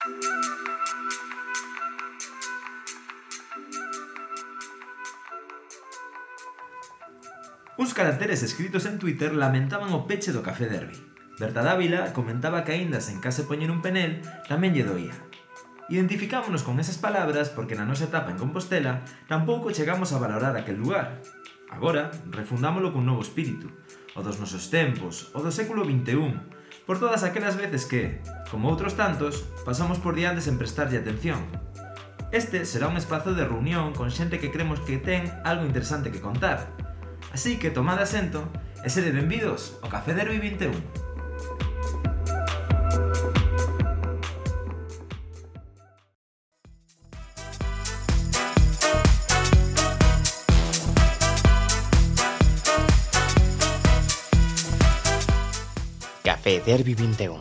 Uns caracteres escritos en Twitter lamentaban o peche do Café Derby. Berta Dávila comentaba que aínda sen case poñer un penel, tamén lle doía. Identificámonos con esas palabras porque na nosa etapa en Compostela tampouco chegamos a valorar aquel lugar. Agora, refundámolo cun novo espírito, o dos nosos tempos, o do século XXI, por todas aquelas veces que, como outros tantos, pasamos por diante sen prestarlle atención. Este será un espazo de reunión con xente que cremos que ten algo interesante que contar. Así que tomad asento e sede benvidos ao Café Derby 21. Café Derby 21,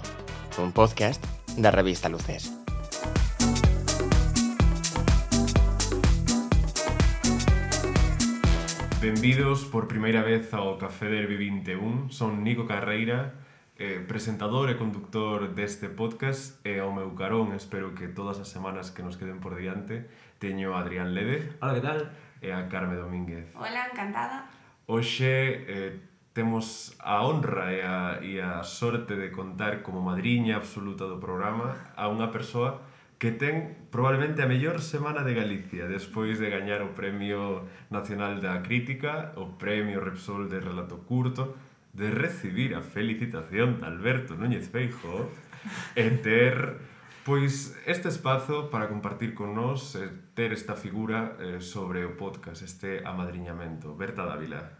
un podcast da revista Luces. Benvidos por primeira vez ao Café Derby 21. Son Nico Carreira, eh, presentador e conductor deste podcast e ao meu carón espero que todas as semanas que nos queden por diante teño a Adrián Lede. Hola, que tal? E a Carme Domínguez. Hola, encantada. Hoxe eh, temos a honra e a, e a sorte de contar como madriña absoluta do programa a unha persoa que ten probablemente a mellor semana de Galicia despois de gañar o Premio Nacional da Crítica, o Premio Repsol de Relato Curto, de recibir a felicitación de Alberto Núñez Feijo e ter pois este espazo para compartir con nós ter esta figura eh, sobre o podcast, este amadriñamento. Berta Dávila,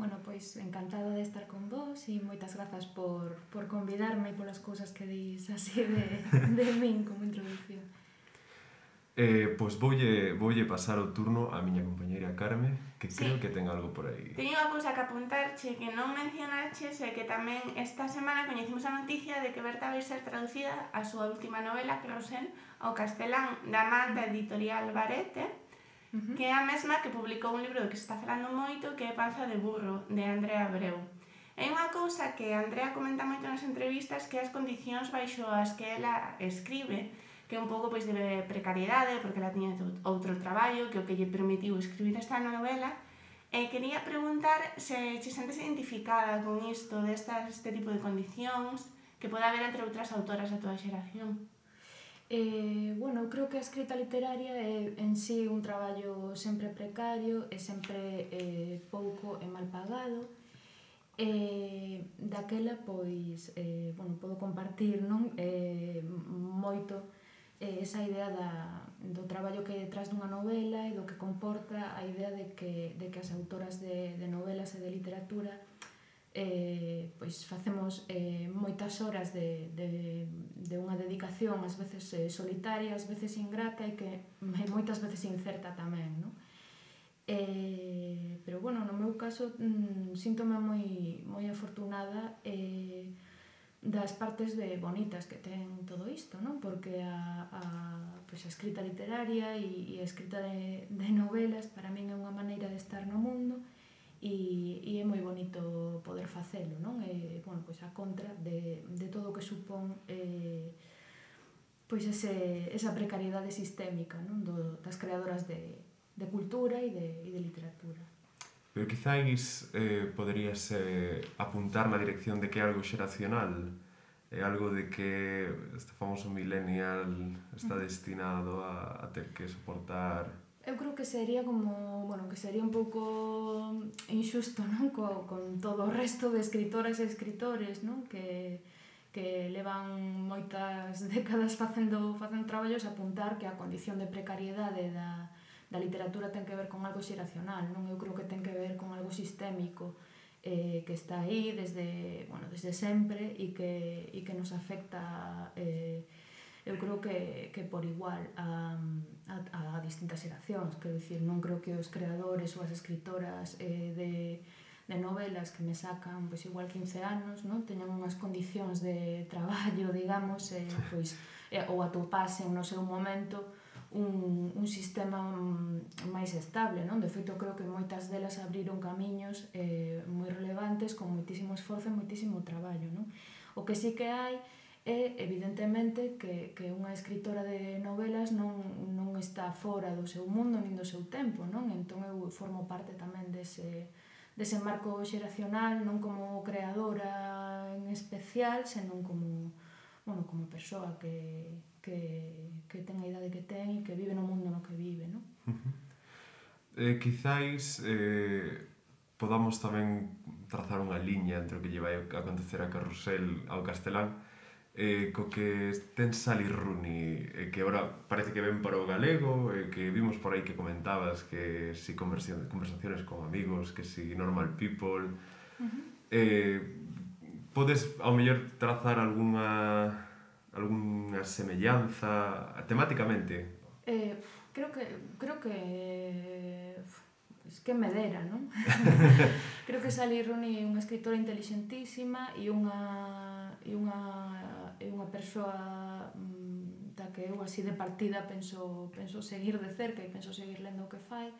Bueno, pois encantada de estar con vos e moitas grazas por, por convidarme e polas cousas que dis así de, de min como introducción. Eh, pois voulle, eh, voulle pasar o turno a miña compañeira Carme, que sí. creo que ten algo por aí. Teño unha cousa que apuntarche que non mencionaches e que tamén esta semana coñecimos a noticia de que Berta vai ser traducida a súa última novela, Crosen, ao castelán da man da editorial Barete, -huh. que é a mesma que publicou un libro do que se está falando moito, que é Panza de burro, de Andrea Abreu. É unha cousa que Andrea comenta moito nas entrevistas que as condicións baixo as que ela escribe, que é un pouco pois de precariedade, porque ela tiña outro traballo, que o que lle permitiu escribir esta novela, e quería preguntar se che sentes identificada con isto, destas, este tipo de condicións, que pode haber entre outras autoras da toda xeración. Eh, bueno, eu creo que a escrita literaria é en sí un traballo sempre precario e sempre eh, pouco e mal pagado. Eh, daquela, pois, eh, bueno, podo compartir non eh, moito eh, esa idea da, do traballo que hai detrás dunha novela e do que comporta a idea de que, de que as autoras de, de novelas e de literatura eh, pois facemos eh, moitas horas de, de, de unha dedicación ás veces eh, solitaria, ás veces ingrata e que moitas veces incerta tamén, non? Eh, pero bueno, no meu caso mm, síntome moi, moi afortunada eh, das partes de bonitas que ten todo isto, non? Porque a, a, pois a escrita literaria e, e a escrita de, de novelas para min é unha maneira de estar no mundo e e, e é moi bonito poder facelo, non? E, bueno, pois a contra de, de todo o que supón eh, pois ese, esa precariedade sistémica non? Do, das creadoras de, de cultura e de, e de literatura. Pero quizáis eh, poderías eh, apuntar na dirección de que é algo xeracional, é algo de que este famoso millennial está destinado a, a ter que soportar Eu creo que sería como, bueno, que sería un pouco injusto, non, co, con todo o resto de escritoras e escritores, non, que que levan moitas décadas facendo facendo traballos apuntar que a condición de precariedade da, da literatura ten que ver con algo xeracional, non? Eu creo que ten que ver con algo sistémico eh, que está aí desde, bueno, desde sempre e que, e que nos afecta eh, eu creo que, que por igual a, a, a distintas xeracións, quero dicir, non creo que os creadores ou as escritoras eh, de, de novelas que me sacan pois igual 15 anos, non? teñan unhas condicións de traballo, digamos, eh, pois, eh, ou atopasen no seu momento un, un sistema máis estable, non? De feito, creo que moitas delas abriron camiños eh, moi relevantes con moitísimo esforzo e moitísimo traballo, non? O que sí que hai e evidentemente que, que unha escritora de novelas non, non está fora do seu mundo nin do seu tempo, non? Entón eu formo parte tamén dese, dese marco xeracional, non como creadora en especial, senón como, bueno, como persoa que, que, que ten a idade que ten e que vive no mundo no que vive, non? Eh, quizáis eh, podamos tamén trazar unha liña entre o que lle vai a acontecer a Carrusel ao castelán, eh, co que ten Sally Rooney, eh, que agora parece que ven para o galego, eh, que vimos por aí que comentabas que si conversaciones con amigos, que si normal people... Uh -huh. eh, podes, ao mellor, trazar alguna alguna semellanza temáticamente? Eh, creo que creo que es que me dera, non? Creo que Sally Rooney é unha escritora inteligentísima e unha e unha é unha persoa mm, da que eu así de partida penso penso seguir de cerca e penso seguir lendo o que fai.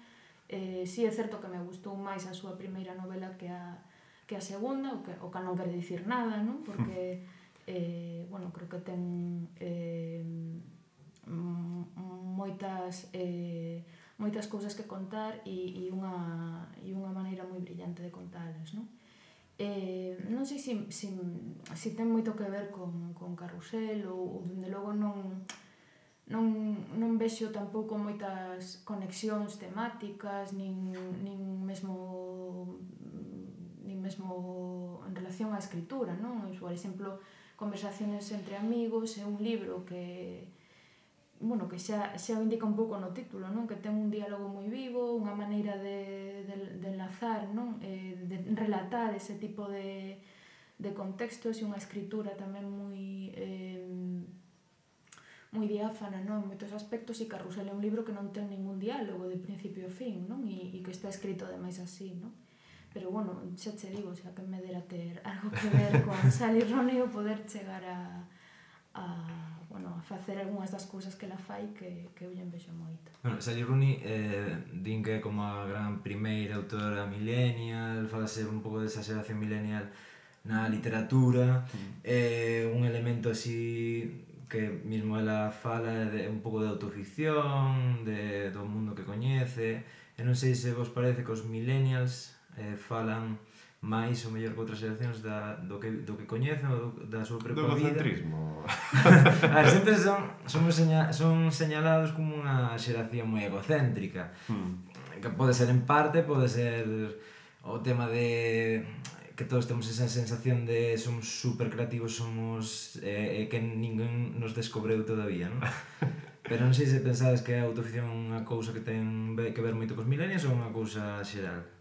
Eh, si sí é certo que me gustou máis a súa primeira novela que a que a segunda, o que, o que non quer dicir nada, non? Porque, eh, bueno, creo que ten eh, moitas eh, moitas cousas que contar e, e unha, e unha maneira moi brillante de contalas, non? Eh, non sei se, se, se ten moito que ver con, con Carrusel ou, ou dende logo non, non, non vexo tampouco moitas conexións temáticas nin, nin mesmo nin mesmo en relación á escritura, non? Por exemplo, conversaciones entre amigos é un libro que, bueno, que xa, xa o indica un pouco no título, non? Que ten un diálogo moi vivo, unha maneira de, de, de enlazar, non? Eh, de relatar ese tipo de, de contextos e unha escritura tamén moi... Eh, moi diáfana, non? En moitos aspectos e Carrusel é un libro que non ten ningún diálogo de principio a fin, non? E, e que está escrito ademais así, non? Pero bueno, xa che digo, xa que me dera ter algo que ver con Sally Rooney o poder chegar a, a bueno, a facer algunhas das cousas que ela fai que, que eu lle envexo moito. Bueno, Sally Rooney eh, din que é como a gran primeira autora millennial, falase un pouco desa xeración millennial na literatura, mm. eh, un elemento así que mismo ela fala de un pouco de autoficción, de, do mundo que coñece, e non sei se vos parece que os millennials eh, falan máis ou mellor que outras xeracións da, do, que, do que coñecen ou da súa propia do vida. egocentrismo. a ver, sempre son, son, seña, son señalados como unha xeración moi egocéntrica. Hmm. Que pode ser en parte, pode ser o tema de que todos temos esa sensación de somos super creativos, somos eh, eh, que ninguén nos descobreu todavía, non? Pero non sei se pensades que a autoficción é unha cousa que ten que ver moito cos milenios ou unha cousa xeral.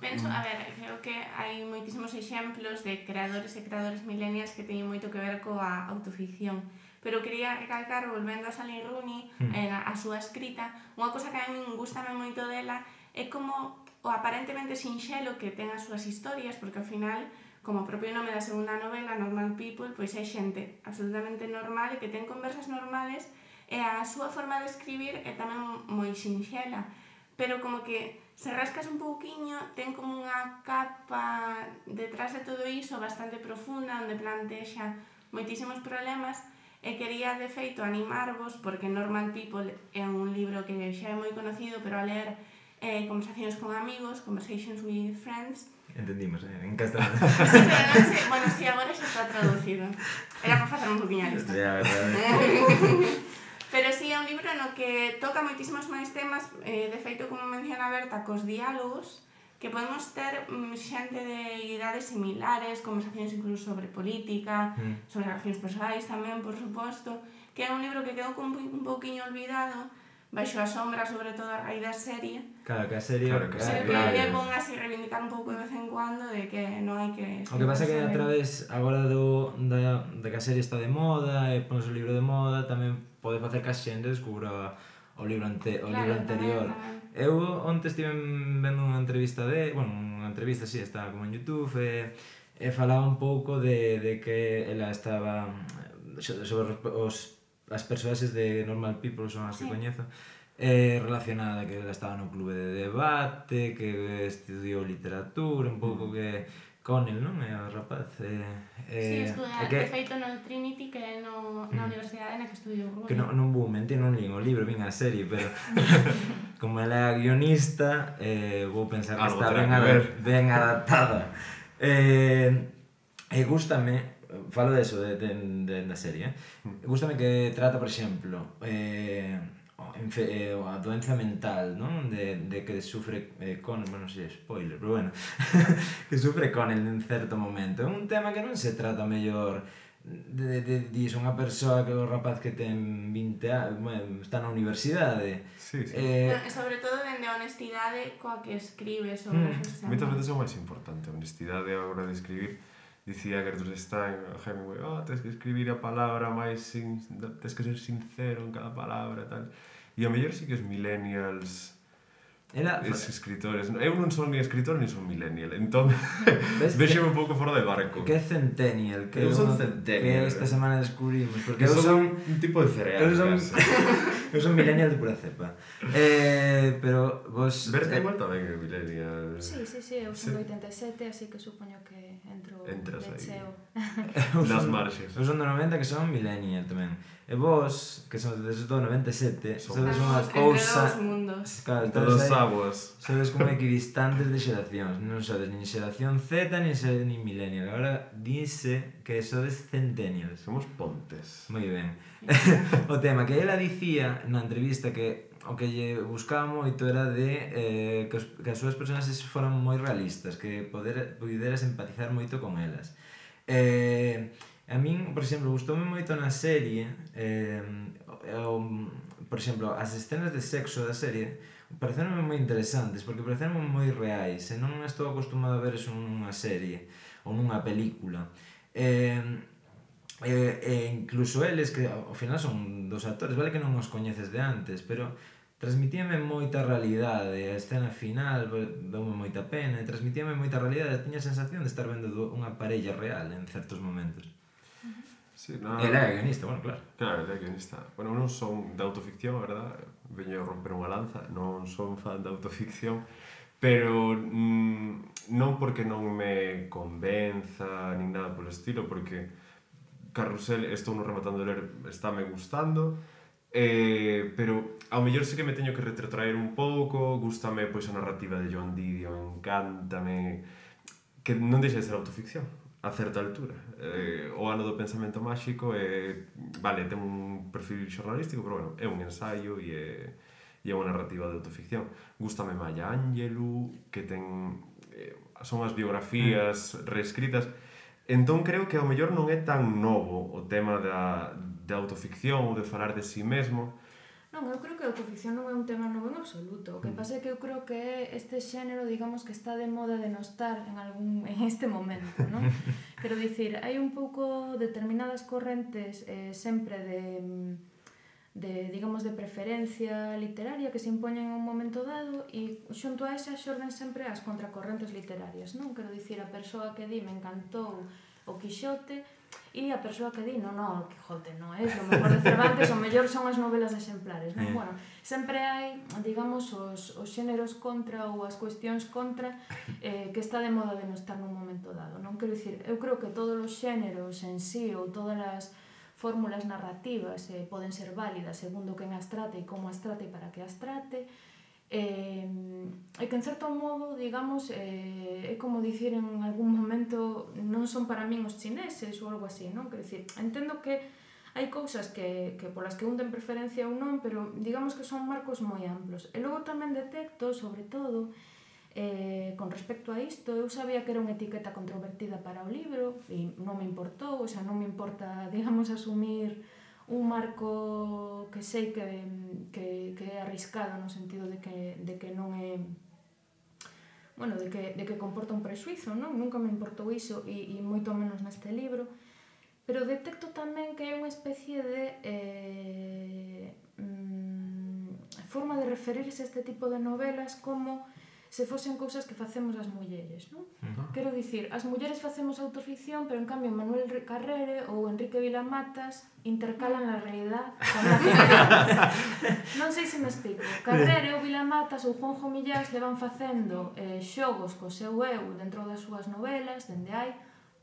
Penso, a mm. ver, creo que hai moitísimos exemplos de creadores e creadores milenias que teñen moito que ver coa autoficción. Pero quería recalcar, volvendo a Sally Rooney, mm. eh, a súa escrita, unha cosa que a mí gustame moito dela é como o aparentemente sinxelo que ten as súas historias, porque ao final, como o propio nome da segunda novela, Normal People, pois é xente absolutamente normal e que ten conversas normales e a súa forma de escribir é tamén moi sinxela, pero como que se rascas un pouquiño, ten como unha capa detrás de todo iso bastante profunda, onde plantexa moitísimos problemas, e quería, de feito, animarvos, porque Normal People é un libro que xa é moi conocido, pero a ler eh, conversacións con amigos, conversations with friends, Entendimos, eh? en castelán. non sei, bueno, si sí, agora xa está traducido. Era para facer un poquinho a lista. Ya, verdade. Pero sí, é un libro no que toca moitísimos máis temas, eh, de feito, como menciona Berta, cos diálogos, que podemos ter mm, xente de idades similares, conversacións incluso sobre política, mm. sobre relacións persoais tamén, por suposto, que é un libro que quedou un, un pouquiño olvidado, baixo a sombra, sobre todo a raíz da serie. Claro, que a serie... Claro, que a serie claro. que pon así reivindicar un pouco de vez en cuando de que non hai que... O que pasa que a través agora do, da, da que a serie está de moda, e pones o libro de moda, tamén pode facer que a xente descubra o libro, ante, o claro, libro anterior. Tamén, tamén. Eu onte estive vendo unha entrevista de... Bueno, unha entrevista, si, sí, está como en Youtube, e, e falaba un pouco de, de que ela estaba sobre os, as persoaxes de Normal People son as sí. que coñezo eh, relacionada que ela estaba no clube de debate que estudiou literatura un pouco mm. que Connell, non? É o rapaz. Eh, é, sí, eh, estudia, é que, de feito no Trinity que é no, na mm, universidade na que estudiou Rubén. Que non, non vou mentir, non lín o libro, vin a serie, pero como ela é a guionista, eh, vou pensar que Algo está ben, ver. ben adaptada. eh, e gustame, falo de eso, de, de, de, da serie, eh? Mm. gustame que trata, por exemplo, eh, enfe, eh, a doenza mental, non? De, de que sufre eh, con, bueno, non sei, spoiler, pero bueno, que sufre con en certo momento. É un tema que non se trata mellor de, de, de dis unha persoa que o rapaz que ten 20 anos, bueno, está na universidade. Sí, sí. Eh, no, sobre todo dende a honestidade coa que escribes sobre mm, Moitas veces é o máis importante, a honestidade a hora de escribir dicía Gertrude Stein, Hemingway, oh, tens que escribir a palabra máis sin, tens que ser sincero en cada palabra e tal. E a mellor sí que os millennials Era... Es escritores. Eu non son ni escritor ni son millennial, entón vexeme un pouco fora de barco. Que centennial, que eu son centennial. Que eh. esta semana descubrimos, porque eu son, son un tipo de cereal. Eu son... eu son millennial de pura cepa. Eh, pero vos... Berta eh, igual tamén é millennial. Sí, sí, sí, eu son sí. do 87, así que supoño que entro Entras aí. Nas marxes. Eu son do 90 que son millennial tamén. E vos, que sodes do 97, sodes unha cousas... Claro, entre dos sabos. Sodes como equidistantes de xeracións. Non sodes nin xeración Z, nin, sodes, nin millennial. Agora dice que sodes centennials. Somos pontes. Moi ben. o tema que ela dicía na entrevista que o que lle buscaba moito era de eh, que, os, que as súas personaxes foran moi realistas, que poder, poderas empatizar moito con elas. Eh, A min, por exemplo, gustoume moito na serie eh, o, por exemplo, as escenas de sexo da serie pareceronme moi interesantes porque pareceronme moi reais e non estou acostumado a ver eso nunha serie ou nunha película. Eh, eh, eh, incluso eles que ao final son dos actores vale que non os coñeces de antes pero transmitíame moita realidade a escena final doume moita pena e transmitíame moita realidade tiña a sensación de estar vendo unha parella real en certos momentos. Sí, no, Ela é guionista, bueno, claro. Claro, ela é guionista. Bueno, non son de autoficción, a verdad? Veño a romper unha lanza, non son fan de autoficción, pero mm, non porque non me convenza nin nada polo estilo, porque Carrusel estou non rematando de ler, está me gustando, eh, pero ao mellor sei que me teño que retrotraer un pouco, gustame pois a narrativa de John Didio, encántame, que non deixa de ser autoficción a certa altura. Eh, o ano do pensamento máxico é, vale, ten un perfil xornalístico, pero bueno, é un ensaio e é, e é unha narrativa de autoficción. Gústame Maya Angelou, que ten eh, son as biografías mm. reescritas. Entón creo que ao mellor non é tan novo o tema da, da autoficción ou de falar de si sí mesmo, Non, eu creo que a autoficción non é un tema novo en absoluto. O que mm. pasa é que eu creo que é este xénero, digamos, que está de moda de nostar en, algún, en este momento, non? Quero dicir, hai un pouco determinadas correntes eh, sempre de de, digamos, de preferencia literaria que se impoñen en un momento dado e xunto a esa xorden sempre as contracorrentes literarias, non? Quero dicir, a persoa que di me encantou o Quixote, E a persoa que di, non, non, Quijote non é, o mellor de Cervantes, o mellor son as novelas exemplares, non? Eh. Bueno, sempre hai, digamos, os, os xéneros contra ou as cuestións contra eh, que está de moda de non estar nun momento dado, non? Quero dicir, eu creo que todos os xéneros en sí ou todas as fórmulas narrativas eh, poden ser válidas segundo quen as trate e como as trate e para que as trate, Eh, e que en certo modo, digamos, eh, é como dicir en algún momento non son para min os chineses ou algo así, non? Quer dicir, entendo que hai cousas que, que polas que un ten preferencia ou non, pero digamos que son marcos moi amplos. E logo tamén detecto, sobre todo, eh, con respecto a isto, eu sabía que era unha etiqueta controvertida para o libro e non me importou, o sea, non me importa, digamos, asumir un marco que sei que, que, que é arriscado no sentido de que, de que non é bueno, de que, de que comporta un prexuizo, non? Nunca me importou iso e, e moito menos neste libro pero detecto tamén que é unha especie de eh, mm, forma de referirse a este tipo de novelas como se fosen cousas que facemos as mulleres, non? Uh -huh. Quero dicir, as mulleres facemos autoficción, pero en cambio Manuel Carrere ou Enrique Vilamatas intercalan a realidad con a ficción. non sei se me explico. Carrere ou Vilamatas ou Juanjo Millás levan facendo eh, xogos co seu eu dentro das súas novelas, dende hai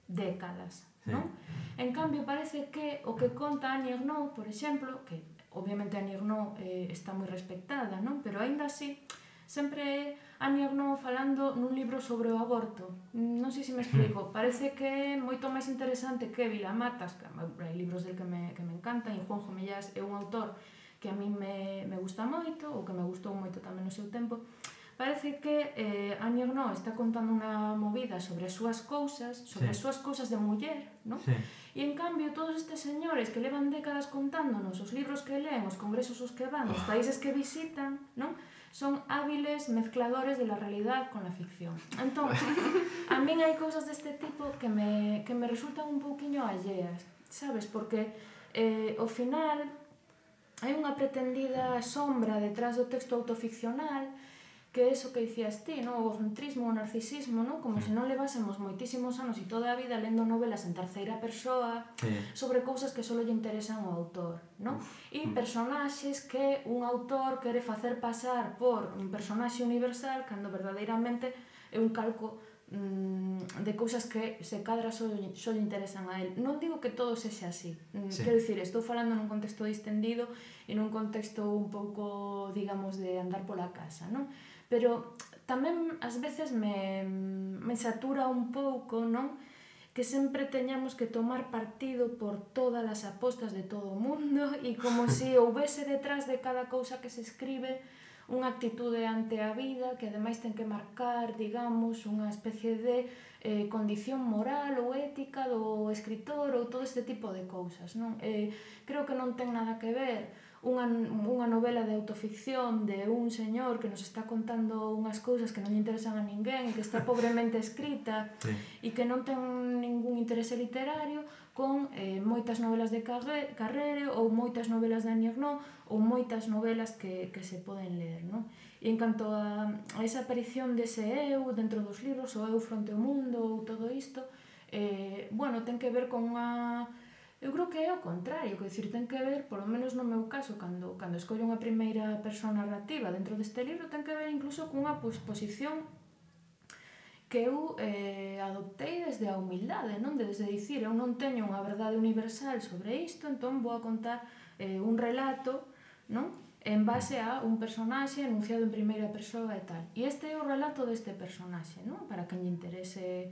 décadas, sí. non? En cambio, parece que o que conta Annie Ernaux, por exemplo, que obviamente Annie Ernaux eh, está moi respectada, non? Pero aínda así, sempre é Ania Gnou falando nun libro sobre o aborto. Non sei se me explico. Parece que é moito máis interesante que Vila Matas, que hai libros del que me, que me encantan, e Juanjo Mellás é un autor que a mí me, me gusta moito, ou que me gustou moito tamén no seu tempo, parece que eh, Ania Ernaux está contando unha movida sobre as súas cousas, sobre sí. as súas cousas de muller, non? Sí. E en cambio, todos estes señores que levan décadas contándonos os libros que leen, os congresos os que van, os ah. países que visitan, non? son hábiles mezcladores de la realidad con la ficción. Entón, a min hai cousas deste tipo que me, que me resultan un pouquiño alleas, sabes? Porque eh, ao final hai unha pretendida sombra detrás do texto autoficcional que é iso que dicías ti, non? o egocentrismo, o narcisismo, non? como se non levásemos moitísimos anos e toda a vida lendo novelas en terceira persoa eh. sobre cousas que só lle interesan ao autor. Non? E mm. personaxes que un autor quere facer pasar por un personaxe universal cando verdadeiramente é un calco mm, de cousas que se cadra só, só lle interesan a él. Non digo que todo sexa así. Mm, sí. Quero dicir, estou falando nun contexto distendido e nun contexto un pouco, digamos, de andar pola casa, non? pero tamén ás veces me, me satura un pouco, non? Que sempre teñamos que tomar partido por todas as apostas de todo o mundo e como se si houvese detrás de cada cousa que se escribe unha actitude ante a vida que ademais ten que marcar, digamos, unha especie de eh, condición moral ou ética do escritor ou todo este tipo de cousas, non? Eh, creo que non ten nada que ver unha, unha novela de autoficción de un señor que nos está contando unhas cousas que non lle interesan a ninguén e que está pobremente escrita sí. e que non ten ningún interese literario con eh, moitas novelas de Carre, Carrere ou moitas novelas de Annie Ernaux ou moitas novelas que, que se poden ler non? e en canto a, a esa aparición dese eu dentro dos libros o eu fronte ao mundo ou todo isto eh, bueno, ten que ver con unha Eu creo que é o contrario, que decir, ten que ver, polo menos no meu caso, cando, cando escollo unha primeira persona narrativa dentro deste libro, ten que ver incluso cunha pues, posición que eu eh, adoptei desde a humildade, non? De, desde dicir, eu non teño unha verdade universal sobre isto, entón vou a contar eh, un relato, non? en base a un personaxe enunciado en primeira persoa e tal. E este é o relato deste personaxe, non? Para quen lle interese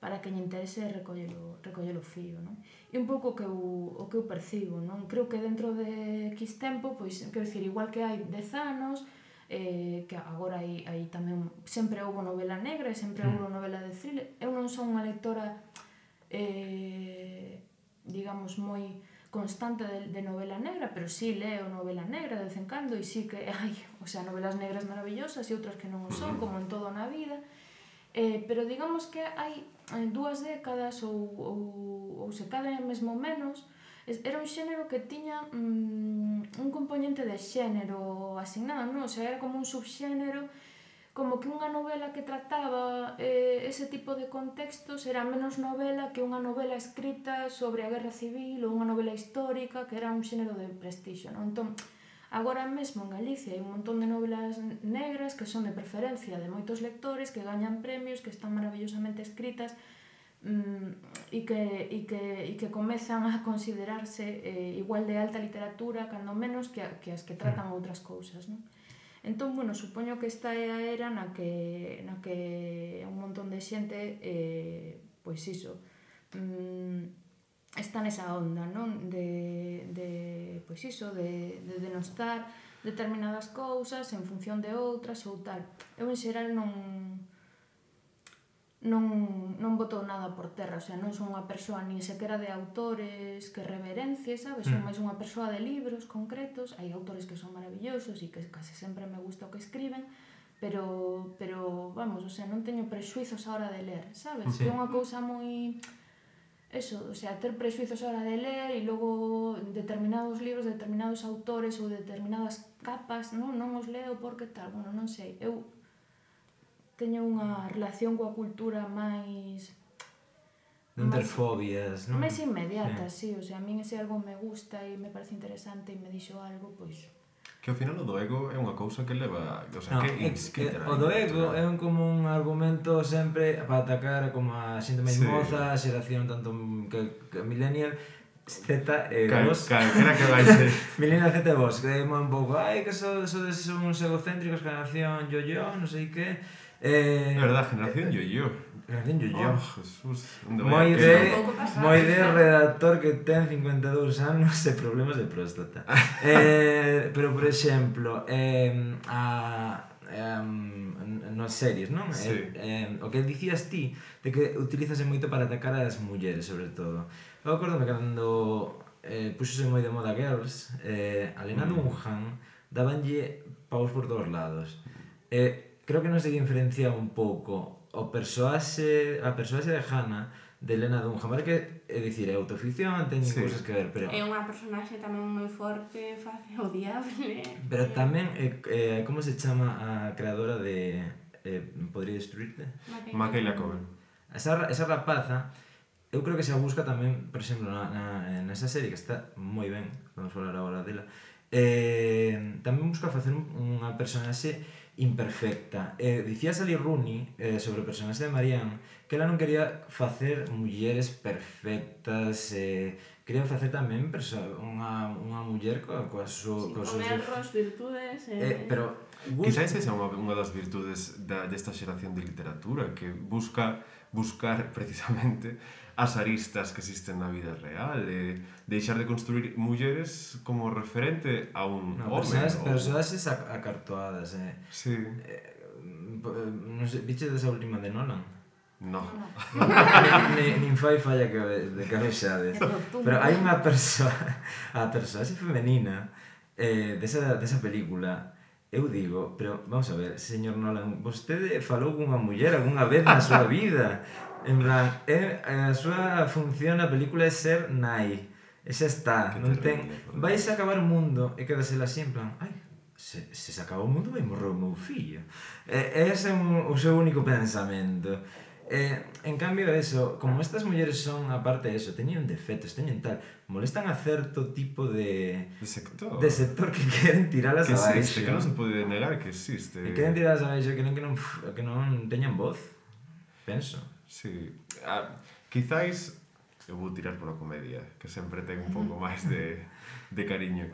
para que lle interese recollelo, recollelo fío, non? E un pouco que eu, o que eu percibo, non? Creo que dentro de X tempo, pois, quero dicir, igual que hai 10 anos, eh, que agora hai, hai tamén sempre houve novela negra e sempre hmm. houve novela de thriller. Eu non son unha lectora eh, digamos moi constante de, de novela negra, pero sí leo novela negra de vez en cando e sí que hai, o sea, novelas negras maravillosas e outras que non son, hmm. como en todo na vida. Eh, pero digamos que hai eh, dúas décadas ou, ou, ou se cadra mesmo menos, era un xénero que tiña mm, un componente de xénero asignado, non? O sea, era como un subxénero como que unha novela que trataba eh, ese tipo de contextos era menos novela que unha novela escrita sobre a guerra civil ou unha novela histórica que era un xénero de prestixo, non? Entón, Agora mesmo en Galicia hai un montón de novelas negras que son de preferencia de moitos lectores, que gañan premios, que están maravillosamente escritas, Mm, e que, e que, e que comezan a considerarse eh, igual de alta literatura, cando menos, que, a, que as que tratan mm. outras cousas. Non? Entón, bueno, supoño que esta é a era na que, na que un montón de xente, eh, pois iso, mm, está nesa onda, non? De, de pois iso, de, de denostar determinadas cousas en función de outras ou tal. Eu en xeral non non, non boto nada por terra, o sea, non son unha persoa nin sequera de autores que reverencie, sabes? Son mm. máis unha persoa de libros concretos, hai autores que son maravillosos e que case sempre me gusta o que escriben, pero, pero vamos, o sea, non teño prexuizos a hora de ler, sabes? Sí. Que é unha cousa moi... Muy eso, o sea, ter prejuizos a hora de ler e logo determinados libros, determinados autores ou determinadas capas, non, non os leo porque tal, bueno, non sei. Eu teño unha relación coa cultura máis non ter fobias, non? Máis inmediata, eh. sí, o sea, a min ese algo me gusta e me parece interesante e me dixo algo, pois Que ao final o do ego é unha cousa que leva... O sea, no, que, é, que, o do ego é un, como un argumento sempre para atacar como a xente máis sí. moza, a xeración tanto que, que millennial, Z e cal, vos. Cal, era que vai ser. Milena Z e vos, que é un pouco, ai, que so, so, so, son uns egocéntricos, generación yo-yo, non sei que... Eh, é verdad, generación yo-yo. Galiño oh. Jesús. Moi de, moi de redactor que ten 52 anos e problemas de próstata. eh, pero, por exemplo, eh, a, um, nas series, non? Eh, sí. Eh, eh, o que dicías ti, de que utilizase moito para atacar as mulleres, sobre todo. Eu acordome cando eh, puxose moi de moda Girls, eh, a Lena mm. Dunham dabanlle paus por todos lados. Eh, creo que non se diferencia un pouco o persoaxe, a persoaxe de Hanna de Elena Dunham que é dicir, é autoficción, teñen sí. cousas que ver, pero... É unha personaxe tamén moi forte, face o diable... Pero tamén, eh, eh, como se chama a creadora de... Eh, Podría destruirte? Macaila Coven. Esa, esa rapaza, eu creo que se a busca tamén, por exemplo, na, na, eh, nesa serie, que está moi ben, vamos falar agora dela, eh, tamén busca facer un, unha personaxe imperfecta. Eh, dicía Sally Rooney eh, sobre o personaxe de Marianne que ela non quería facer mulleres perfectas, eh, quería facer tamén unha, unha muller coa, coa súa... Sí, co con erros, virtudes... Eh, eh pero Quizás esa é unha, unha das virtudes da, desta xeración de literatura que busca buscar precisamente as aristas que existen na vida real e deixar de construir mulleres como referente a un no, home. Personas, o... personaxes acartoadas, eh. Sí. Eh, eh non sei, viche desa última de Nolan? No. nin, nin fai falla que de cabexades. Pero hai unha persoa, a persoaxe femenina eh, desa, desa película Eu digo, pero vamos a ver, señor Nolan, vostede falou cunha muller algunha vez na súa vida? En plan, é, a súa función na película é ser nai. E xa está, que non ten... Terrible, vais a acabar o mundo e quedase la así en plan, ai, se, se se acaba o mundo vai morrer o meu fillo. E, ese é un, o seu único pensamento. Eh, en cambio, eso, como estas mulleres son, aparte de eso, teñen defectos, teñen tal, molestan a certo tipo de... De sector. De sector que queren tiralas que abaixo. Existe, que non se pode negar que existe. Que queren tiralas abaixo, que non, que non, que non teñan voz, penso. Sí. Ah, quizáis eu vou tirar pola comedia, que sempre ten un pouco máis de, de cariño.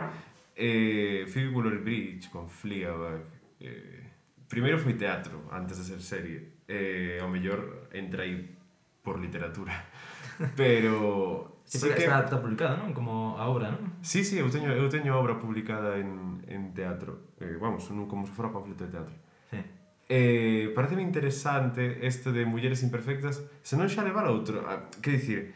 Eh, Phoebe Waller-Bridge con Fleabag. Eh, primeiro foi teatro, antes de ser serie. Eh, ao mellor entra aí por literatura. Pero... Sí, sí que... está, está publicada, non? Como a obra, non? Sí, sí, eu teño, eu teño obra publicada en, en teatro. Eh, vamos, un, como se fora panfleto de teatro. Eh, pareceme interesante este de mulleres imperfectas, se non xa levar a outro, a, que dicir,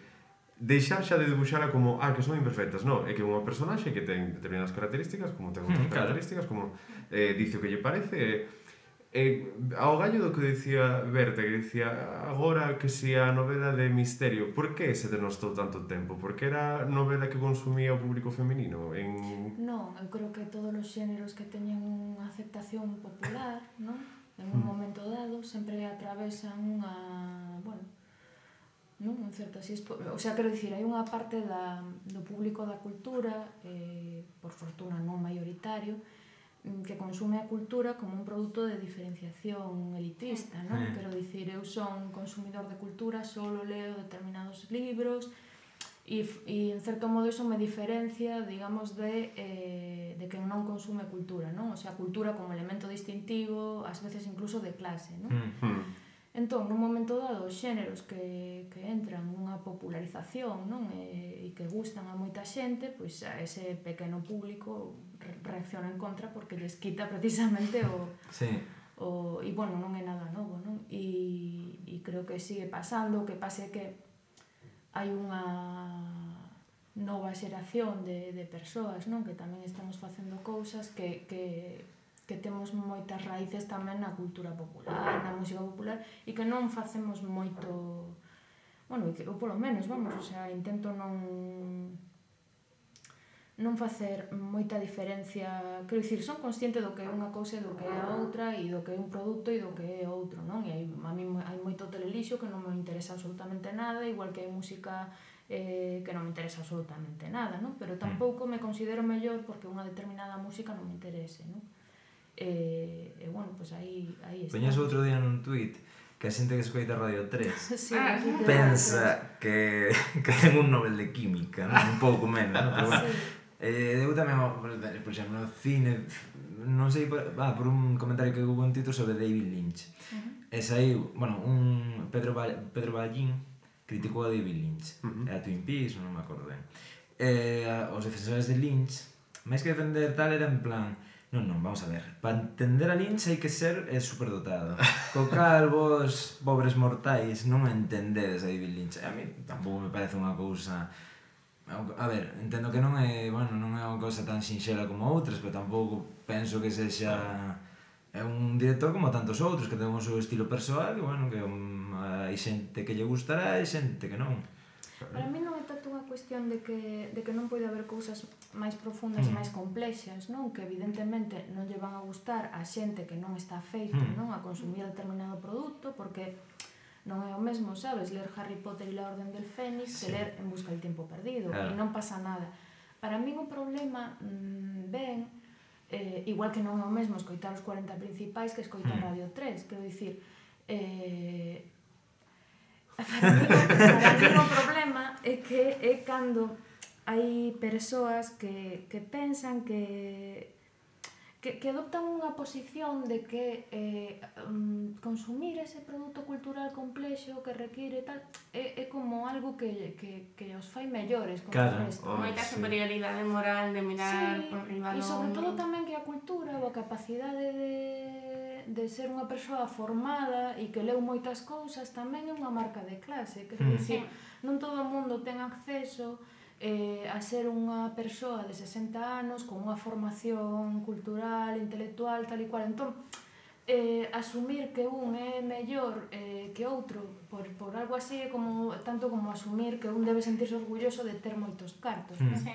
deixar xa de debuxala como, ah, que son imperfectas, non, é que unha personaxe que ten determinadas características, como ten outras mm, claro. características, como eh, dice o que lle parece, eh, Eh, ao gallo do que dicía Berta, que dicía agora que si a novela de misterio, por que se denostou tanto tempo? Porque era novela que consumía o público feminino? En... Non, eu creo que todos os xéneros que teñen unha aceptación popular, non? en un mm. momento dado sempre atravesan unha, bueno, non? un certo así, o sea, quero dicir, hai unha parte da, do público da cultura, eh, por fortuna non maioritario, mm, que consume a cultura como un produto de diferenciación elitista, non? Mm. Quero dicir, eu son consumidor de cultura, solo leo determinados libros, e, e en certo modo iso me diferencia, digamos, de, eh, de que non consume cultura, non? O sea, cultura como elemento distintivo, ás veces incluso de clase, non? Mm -hmm. Entón, nun momento dado, os xéneros que, que entran nunha popularización, non? E, e que gustan a moita xente, pois a ese pequeno público reacciona en contra porque les quita precisamente o... Sí. O, e, bueno, non é nada novo, non? E, e creo que sigue pasando, o que pase que hai unha nova xeración de, de persoas non? Que tamén estamos facendo cousas que, que, que temos moitas raíces tamén na cultura popular, na música popular e que non facemos moito bueno, que, polo menos, vamos, o sea, intento non non facer moita diferencia, quero dicir, son consciente do que é unha cousa e do que é a outra e do que é un produto e do que é outro, non? E hai, a mí hai moito telelixo que non me interesa absolutamente nada, igual que hai música eh, que non me interesa absolutamente nada, non? Pero mm. tampouco me considero mellor porque unha determinada música non me interese, non? Eh, e, eh, eh, bueno, pois pues aí, aí está. Peñas outro día nun tweet que a xente que escoita Radio 3 sí, ah, pensa que, que ten un Nobel de Química, non? un pouco menos, pero bueno, sí. Eh, eu tamén, por exemplo, no cine, non sei, por, ah, por un comentario que hubo un título sobre David Lynch. Uh -huh. E saiu, bueno, un Pedro, ba Pedro Ballín criticou a David Lynch. Uh -huh. Era Twin Peaks, non me acordo ben. Eh, os defensores de Lynch, máis que defender tal, era en plan... Non, non, vamos a ver. Para entender a Lynch hai que ser eh, superdotado. Co cal vos, pobres mortais, non entendedes a David Lynch. A mí tampouco me parece unha cousa a ver, entendo que non é, bueno, non é unha cousa tan sinxela como outras, pero tampouco penso que sexa é un director como tantos outros que ten o seu estilo persoal, que bueno, que um, hai xente que lle gustará e xente que non. Para mí non é tanto unha cuestión de que, de que non pode haber cousas máis profundas mm. e máis complexas, non? Que evidentemente non lle van a gustar a xente que non está feita, mm. non? A consumir determinado produto, porque non é o mesmo, sabes? Ler Harry Potter e la Orden del Fénix sí. que ler En busca del tempo perdido claro. e non pasa nada. Para min o problema mmm, ben eh, igual que non é o mesmo escoitar os 40 principais que escoitar mm. Radio 3, quero dicir eh, para min, para o problema é que é cando hai persoas que, que pensan que que, que adoptan unha posición de que eh, mm, consumir ese produto cultural complexo que require tal é, é como algo que, que, que os fai mellores como claro, resto. Oh, moita sí. superioridade moral de mirar sí, por riba e sobre todo tamén que a cultura ou a capacidade de, de ser unha persoa formada e que leu moitas cousas tamén é unha marca de clase que, mm. dicir, non todo o mundo ten acceso a eh, a ser unha persoa de 60 anos con unha formación cultural, intelectual, tal e cual. Entón, eh, asumir que un é mellor eh, que outro por, por algo así é como, tanto como asumir que un debe sentirse orgulloso de ter moitos cartos. Mm. Sí.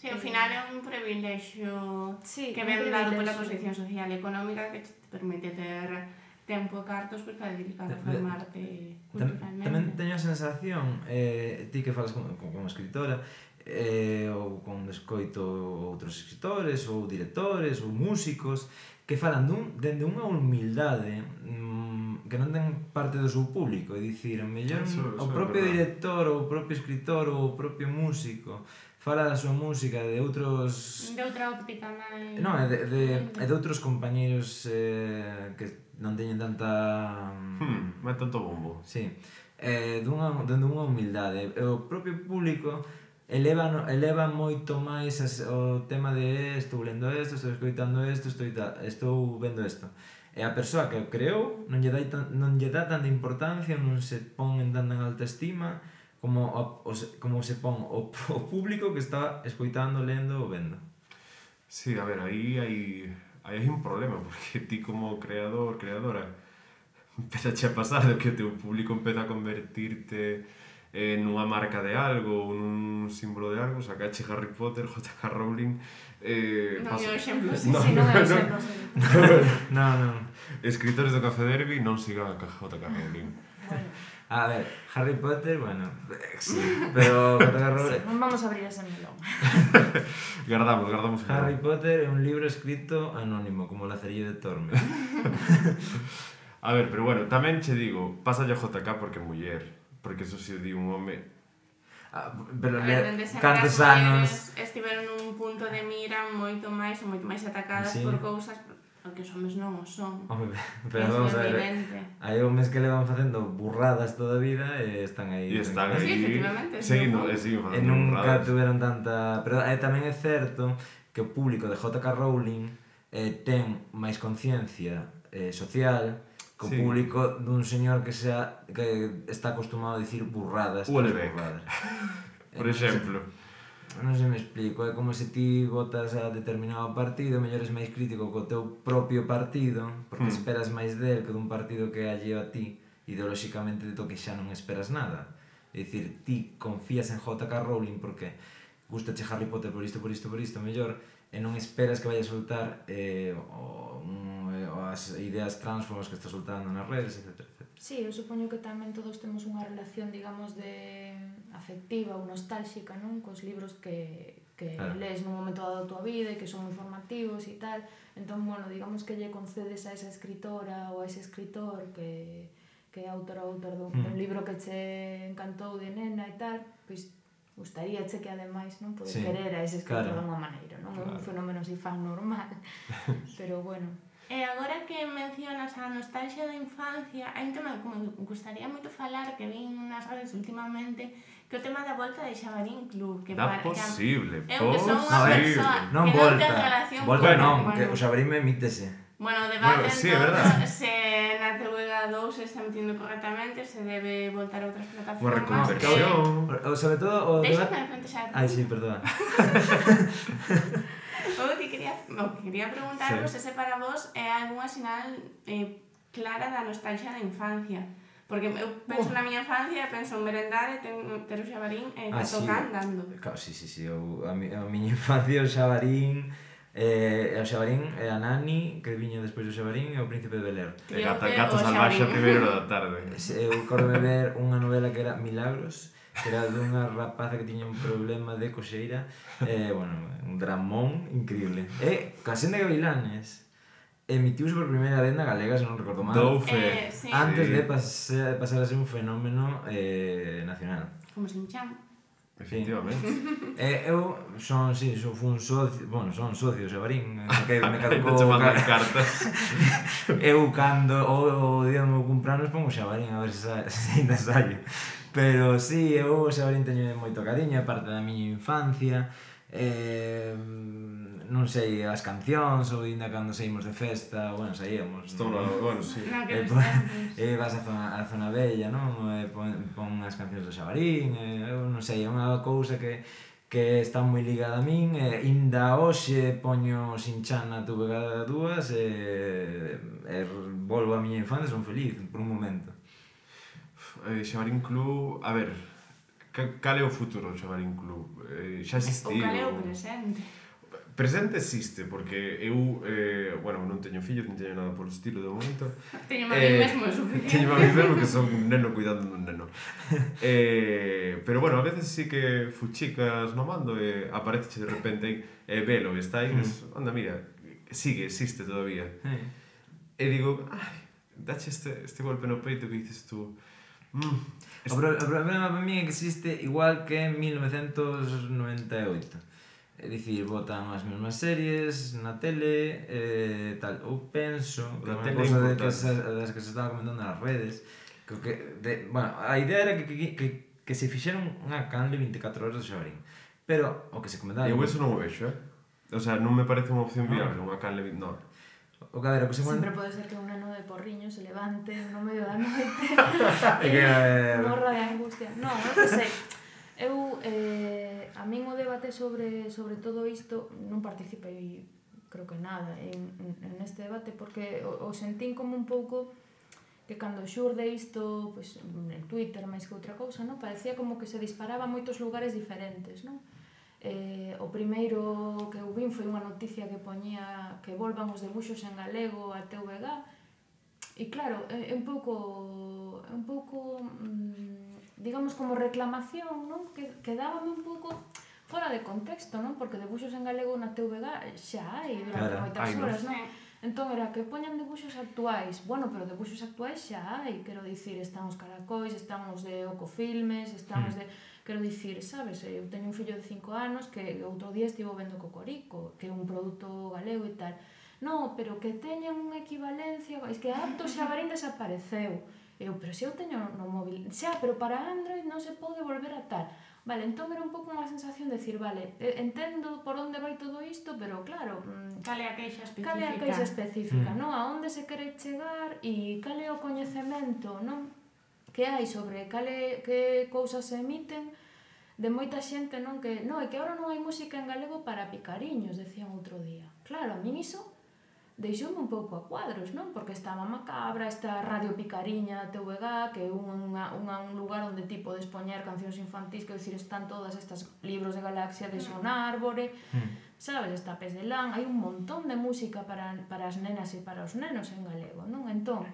Sí, ao final é un privilexio sí, que ven dado pola posición social e económica que te permite ter tempo e cartos pois, para dedicar a formarte culturalmente. Tamén teño a sensación, eh, ti que falas como, como escritora, eh, ou con escoito outros escritores, ou directores, ou músicos, que falan dun, dende unha humildade mmm, que non ten parte do seu público, é dicir, mellor eso, eso o propio director, ou o propio escritor, ou o propio músico, fala da súa música de outros... De outra óptica máis... Non, de, de, de, de outros compañeiros eh, que non teñen tanta... Mm, hmm, é tanto bombo. Sí. Eh, dunha, dende unha humildade. O propio público eleva, eleva moito máis as, o tema de eh, estou lendo isto, estou escoitando isto, estou, estou vendo isto. E a persoa que o creou non lle, dai tan, non lle dá tanta importancia, non se pon en tanta alta estima como, o, o, como se pon o, o público que está escoitando, lendo ou vendo. Sí, a ver, aí hai aí hai un problema, porque ti como creador, creadora, empezache a pasar de que o teu público empeza a convertirte en unha marca de algo ou nun símbolo de algo, sacache Harry Potter, J.K. Rowling... Eh, non pasa... exemplo, sí, no, sí, non no, no, exemplo. No, no. no, no. Escritores do Café Derby non sigan a J.K. Rowling. Bueno. A ver, Harry Potter, bueno, sí, pero J.K. Rowling- non vamos a abrir ese melón. Gardamos. un Harry. Potter é un libro escrito anónimo, como la cerilla de Tormes. A ver, pero bueno, tamén che digo, pasa a JK porque muller, porque eso se di un home Ah, pero A ver, le, cantos anos... estiveron nun punto de mira moito máis ou moito máis atacadas Sí. por cousas Porque os homes non o son. Home, pero es vamos a ver, hai homes que levan facendo burradas toda a vida e están aí. E están aí. Sí, efectivamente. Seguindo, e siguen facendo burradas. E nunca tuveron tanta... Pero eh, tamén é certo que o público de J.K. Rowling eh, ten máis conciencia eh, social co sí. público dun señor que sea que está acostumado a dicir burradas. Ulebeck. Burradas. Por exemplo non se me explico, é como se ti votas a determinado partido, mellor és máis crítico co teu propio partido, porque mm. esperas máis del que dun partido que alleo a ti, ideolóxicamente do que xa non esperas nada. É dicir, ti confías en J.K. Rowling porque gusta che Harry Potter por isto, por isto, por isto, mellor, e non esperas que vaya a soltar eh, o, un, eh, as ideas transformas que está soltando nas redes, etc. Sí, eu supoño que tamén todos temos unha relación, digamos, de afectiva ou nostálxica, non? Cos libros que, que claro. lees nun momento dado da tua vida e que son moi formativos e tal. Entón, bueno, digamos que lle concedes a esa escritora ou a ese escritor que, que é autor ou autor dun, mm. dun hmm. libro que che encantou de nena e tal, pois gustaría che que ademais non poder sí, querer a ese escritor claro. de unha maneira, non? Claro. É un fenómeno si fan normal. Pero bueno, E agora que mencionas a nostalgia da infancia, hai un tema que me gustaría moito falar que vin nas redes últimamente, que o tema da volta de Xabarín Club, que da para posible, que, eu que son unha persoa non que volta. non ten relación volta, con... non, bueno. que o Xabarín emítese. Bueno, debate bueno, sí, entón, se na TV2 se está metiendo correctamente, se debe voltar a outras plataformas. Bueno, reconversión. Que... O, sobre todo... O Deixame debate... plantexar. Ai, sí, perdón. o que quería preguntaros sí. ese para vos é algunha sinal eh, clara da nostalgia da infancia. Porque eu penso na miña infancia, penso en merendar e ten, ter o xabarín e eh, ah, tocar sí. andando. Claro, sí, sí, sí. Eu, a, mi, a miña infancia o xabarín... Eh, o Xabarín e a Nani que viña despois do Xabarín e o Príncipe de Beler E Gato, Gato Salvaxe primeiro da tarde Eu corro ver unha novela que era Milagros que era dunha rapaza que tiña un problema de coxeira eh, bueno, un dramón increíble e eh, coa senda gavilanes emitiuse por primeira vez na galega, se non recordo mal. Doufe. Eh, eh, sí. Antes sí. de pasar, pasar a ser un fenómeno eh, nacional. Como sin chan. Efectivamente. Sí. eh, eu son, si, sí, son fun socio, bueno, son socio de Barín, que me caducou cartas. eu cando o, o día do meu cumpranos pongo Xabarín a ver se, se ainda saio. Pero sí, eu o Xabarín teño moito cariño, é parte da miña infancia. Eh, non sei as cancións ou ainda cando saímos de festa, bueno, saíamos. Estou no, bueno, sí. E eh, pon, eh, vas a zona, a zona bella, non? Eh, pon, pon as cancións do Xabarín, eh, eu non sei, é unha cousa que que está moi ligada a min e inda hoxe poño Sinchana tuve cada dúas e, e volvo a miña infancia son feliz por un momento eh, Xabarín Club, a ver, cal é o futuro do Xabarín Club? Eh, xa existiu? O cal é o presente? Presente existe, porque eu, eh, bueno, non teño fillos, non teño nada por estilo de momento. Teño a eh, mesmo, é suficiente. Teño a mí mesmo que son un neno cuidando dun neno. eh, pero bueno, a veces sí que fuchicas no mando e eh, aparece de repente e eh, velo, está aí, mm. anda, mira, sigue, existe todavía. Eh. E digo, ai, dache este, este golpe no peito que dices tú, Mm. O, pro, o problema para mí é que existe igual que en 1998. É dicir, botan as mesmas series na tele, eh, tal. Eu penso que é unha de que se, das que se estaba comentando nas redes, que, que de, bueno, a idea era que, que, que, que se fixeron unha canle 24 horas de Xabarín. Pero o que se comentaba... Eu eso non o vexo, eh? O sea, non me parece unha opción ah. viable, ah. unha canle... No, o que, a ver, o que se Sempre pode ser que un ano de porriño se levante no medio da noite e que... morra de angustia. Non, non que sei. Eu, eh, a min o debate sobre, sobre todo isto non participei creo que nada en, en este debate porque o, o sentín como un pouco que cando xurde isto, pois, pues, en Twitter máis que outra cousa, non? Parecía como que se disparaba a moitos lugares diferentes, non? Eh, o primeiro que eu vin foi unha noticia que poñía que volvan os debuxos en galego a TVG e claro, é, é un pouco é un pouco mm, digamos como reclamación non? que, que dábame un pouco fora de contexto, non? porque debuxos en galego na TVG xa hai durante claro, moitas horas non? Entón era que poñan debuxos actuais. Bueno, pero debuxos actuais xa hai, quero dicir, están os caracois, están os de Ocofilmes, están hmm. os de... Quero dicir, sabes, eh, eu teño un fillo de 5 anos que outro día estivo vendo cocorico, que é un produto galego e tal. No, pero que teñan unha equivalencia, é que apto Xabarín desapareceu. Eu, pero se eu teño no móvil, xa, pero para Android non se pode volver a tal. Vale, entón era un pouco unha sensación de decir, vale, entendo por onde vai todo isto, pero claro... Mm, cale a queixa específica. Cale a queixa específica, mm. non? A onde se quere chegar e cale o coñecemento, non? que hai sobre cale, que cousas se emiten, de moita xente non que, non, é que agora non hai música en galego para picariños, decían outro día. Claro, a min iso deixoume un pouco a cuadros, non? Porque está Mama Cabra, está Radio Picariña TVG, que é unha, unha, un lugar onde ti podes poñer cancións infantís, que decir, están todas estas libros de galaxia de Son mm. Árbore, mm. sabes, está Pes de Lán, hai un montón de música para, para as nenas e para os nenos en galego, non? Entón,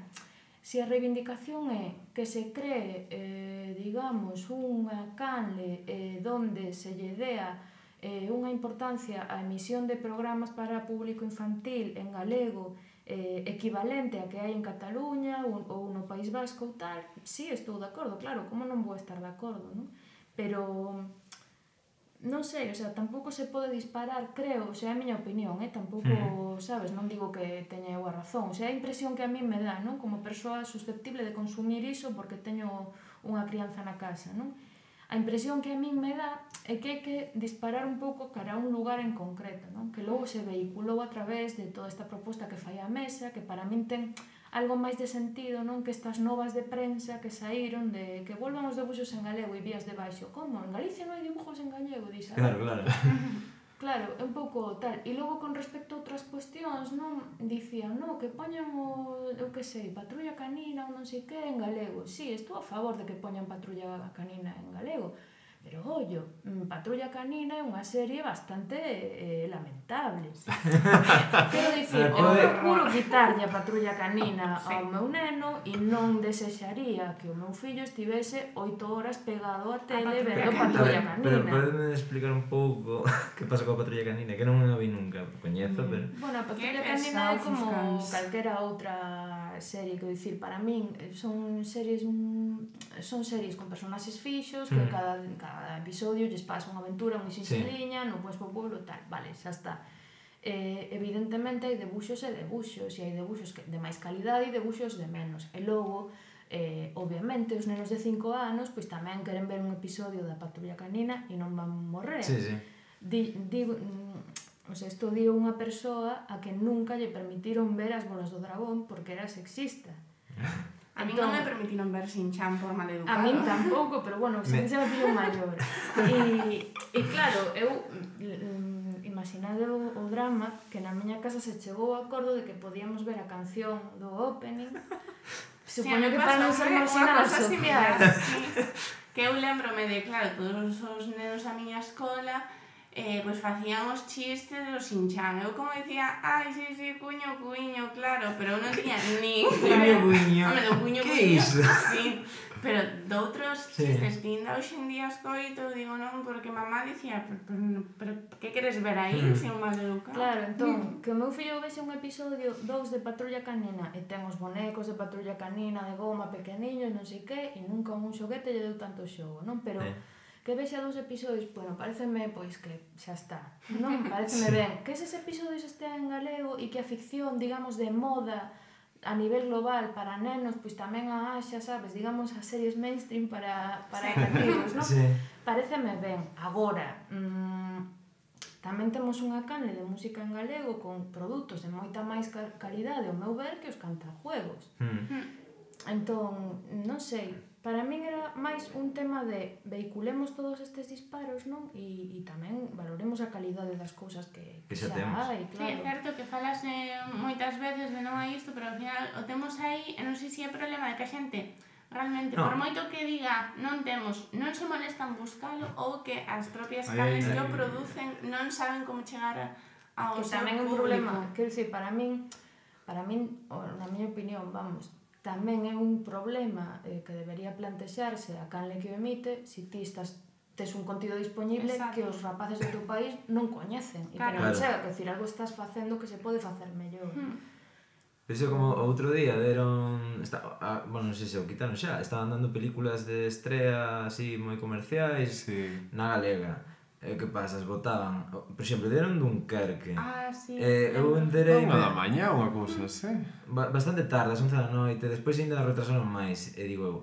Se a reivindicación é que se cree, eh, digamos, unha canle eh, donde se lle dea eh, unha importancia á emisión de programas para público infantil en galego eh, equivalente a que hai en Cataluña ou, ou no País Vasco ou tal, sí, estou de acordo, claro, como non vou estar de acordo, non? Pero non sei, o sea, tampouco se pode disparar, creo, o sea, é a miña opinión, eh, tampouco, mm. sabes, non digo que teña eu a razón, o sea, a impresión que a mí me dá, non, como persoa susceptible de consumir iso porque teño unha crianza na casa, non? A impresión que a mí me dá é que hai que disparar un pouco cara a un lugar en concreto, non? Que logo se vehiculou a través de toda esta proposta que fai a mesa, que para min ten algo máis de sentido, non? Que estas novas de prensa que saíron de que volvan os debuxos en galego e vías de baixo. Como? En Galicia non hai dibujos en galego, dixo. Ah, claro, claro. claro, é un pouco tal. E logo con respecto a outras cuestións, non? Dicían, non, que poñan o, eu que sei, patrulla canina ou non sei que en galego. Sí, estou a favor de que poñan patrulla canina en galego Pero ollo, mm. Patrulla Canina é unha serie bastante eh, lamentable. Quero dicir, eu procuro quitarlle a Patrulla Canina sí. ao meu neno e non desexaría que o meu fillo estivese oito horas pegado á tele vendo Patrulla Canina. Pero, pero podeme explicar un pouco que pasa coa Patrulla Canina, que non a vi nunca, coñezo, mm. pero... Bueno, a Patrulla Canina é como calquera outra serie, que dicir, para min eh, son series mm, son series con personaxes fixos, que mm. cada, cada episodio lles pasa unha aventura moi sinxeliña, sí. no pois po pueblo, tal, vale, xa está. Eh, evidentemente hai debuxos e debuxos, e hai debuxos que, de máis calidade e debuxos de menos. E logo, eh, obviamente, os nenos de 5 anos pois tamén queren ver un episodio da Patrulla Canina e non van morrer. Sí, sí. Di, digo, mm, O sea, isto dio unha persoa a que nunca lle permitiron ver as bolas do dragón porque era sexista. A mí entón, non me permitiron ver sin chan por mal educado. A mí tampouco, pero bueno, sin chan me maior. E, e claro, eu mm, imaginade o, o drama que na miña casa se chegou ao acordo de que podíamos ver a canción do opening. Supoño sí, que para non ser marxinadas sociais. Sí. Que eu lembrome de, claro, todos os nenos da miña escola eh, pois facían os chistes do Sinchan. Eu como dicía, ai, si, sí, si, sí, cuño, cuño, claro, pero eu non tiña ni... Cuño, cuño. Home, do cuño, que cuño. iso? Sí, pero doutros sí. chistes que ainda hoxe en día escoito, digo, non, porque mamá dicía, pero, pero, pero que queres ver aí, mm. se un mal educado? Claro, entón, mm. que o meu fillo vexe un episodio dous de Patrulla Canina, e ten os bonecos de Patrulla Canina, de goma, pequeniños, non sei que, e nunca un xoguete lle deu tanto xogo, non? Pero... Eh que vexa dous episodios, bueno, pareceme, pois que xa está, non? Pareceme sí. ben. Que eses episodios estean en galego e que a ficción, digamos, de moda a nivel global para nenos, pois tamén a, xa sabes, digamos, as series mainstream para, para sí. cativos, non? Sí. Pareceme ben. Agora, mmm, tamén temos unha canle de música en galego con produtos de moita máis calidade, o meu ver, que os cantajuegos. Mm. Entón, non sei, Para min era máis un tema de veiculemos todos estes disparos, non? E, e tamén valoremos a calidade das cousas que, que, que xa, xa temos. hai, claro. Sí, é certo que falas eh, moitas veces de non hai isto, pero ao final o temos aí, e non sei se é problema de que a xente realmente, no. por moito que diga non temos, non se molestan buscalo ou que as propias canles que o producen non saben como chegar ao que seu tamén é un problema, quero dicir, para min, para min, na miña opinión, vamos, tamén é un problema eh, que debería plantexarse a canle que o emite se si ti estás tes un contido disponible Exacto. que os rapaces do teu país non coñecen e claro. que non claro. chega, que decir, algo estás facendo que se pode facer mellor hmm. Eso como outro día deron está, a, bueno, non sei se o quitaron xa, estaban dando películas de estrea así moi comerciais sí. na galega. E que pasas? Botaban, por exemplo, deron Dunkerque. Ah, sí. Eh, eu enterei... Unha da mañá unha cousa, sí. Bastante tarde, as 11 da noite, despois ainda retrasaron máis. E digo eu,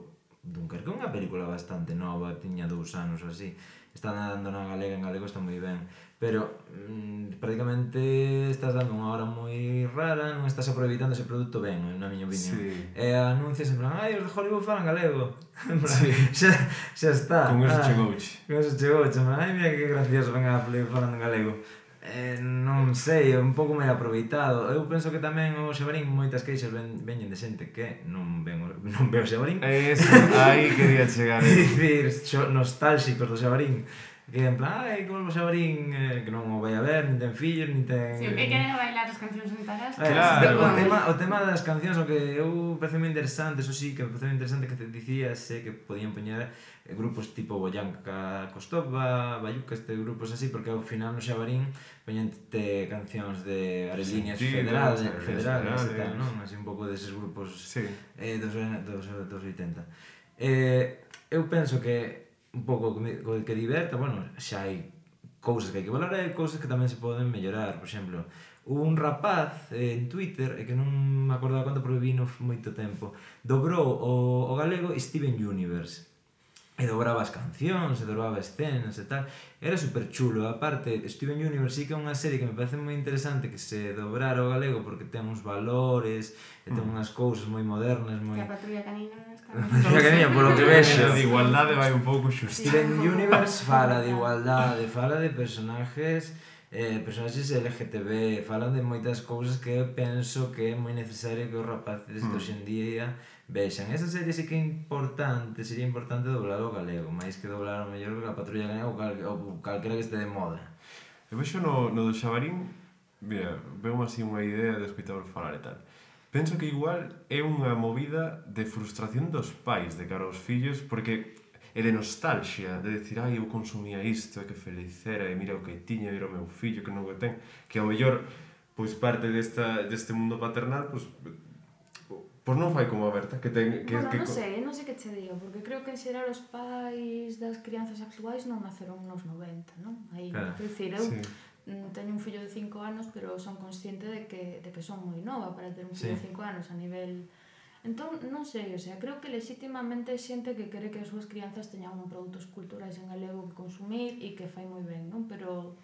Dunkerque é unha película bastante nova, tiña dous anos así están dando na galega, en galego está moi ben. Pero mm, prácticamente estás dando unha hora moi rara, non estás aproveitando ese produto ben, na miña opinión. Sí. E anuncias en plan, ai, os de Hollywood falan galego. sí. xa, xa está. Con eso ah, chegouche. Con eso chegouche, ai, mira que gracioso, venga, falando en galego. Eh, non sei, é un pouco me aproveitado. Eu penso que tamén o Xabarín moitas queixas ven, veñen de xente que non ven o, non ve o Xabarín. Eso, aí quería chegar. Eh. Dicir, nostálxicos do Xabarín. Que en plan, ai, como volvos abrín, eh, que non o vai a ver, nin ten fillos, nin ten... Si que queren bailar as cancións sentadas. Eh, claro. O tema, o tema das cancións, o que eu parece moi interesante, eso sí, que parece moi interesante que te dicías eh, que podían poñer eh, grupos tipo Boyanca, Costoba, Bayuca, este grupos así, porque ao final no Xabarín poñente cancións de Areliñas sí, Federadas, sí, Federadas e tal, non? Así un pouco deses grupos sí. eh, dos, dos, dos 80. Eh, eu penso que un pouco co que diverta, bueno, xa hai cousas que hai que valorar e cousas que tamén se poden mellorar, por exemplo, hubo un rapaz eh, en Twitter, e que non me acordaba quanto porque vi no moito tempo, dobrou o, o galego Steven Universe e dobraba as cancións, e dobraba escenas e tal. Era super chulo. Aparte, Steven Universe sí que é unha serie que me parece moi interesante que se dobrara o galego porque ten uns valores, e ten mm. unhas cousas moi modernas, moi... Que A patrulla canina... A patrulla canina, polo que vexo. de igualdade vai un pouco xusto. Steven Universe fala de igualdade, fala de personajes eh, personaxes LGTB falan de moitas cousas que eu penso que é moi necesario que os rapaces mm. de hoxe en día Vexan, esa serie sí que é importante, sería importante doblar o galego, máis que doblar o mellor que a patrulla galega ou, cal, ou calquera que este de moda. Eu vexo no, no do Xabarín, mira, veo así unha idea de escuitador falar e tal. Penso que igual é unha movida de frustración dos pais de cara aos fillos, porque é de nostalgia, de decir, ai, eu consumía isto, e que feliz era, e mira o que tiña, era o meu fillo, que non o ten, que ao mellor, pois parte desta, deste mundo paternal, pois Pois non fai como a Berta, que ten... Que, bueno, que... non sei, non sei que che digo, porque creo que en xeral os pais das crianzas actuais non naceron nos 90, non? Aí, claro, que dicir, eu sí. teño un fillo de 5 anos, pero son consciente de que, de que son moi nova para ter un fillo sí. de 5 anos a nivel... Entón, non sei, o sea, creo que legítimamente é xente que quere que as súas crianzas teñan un produtos culturais en galego que consumir e que fai moi ben, non? Pero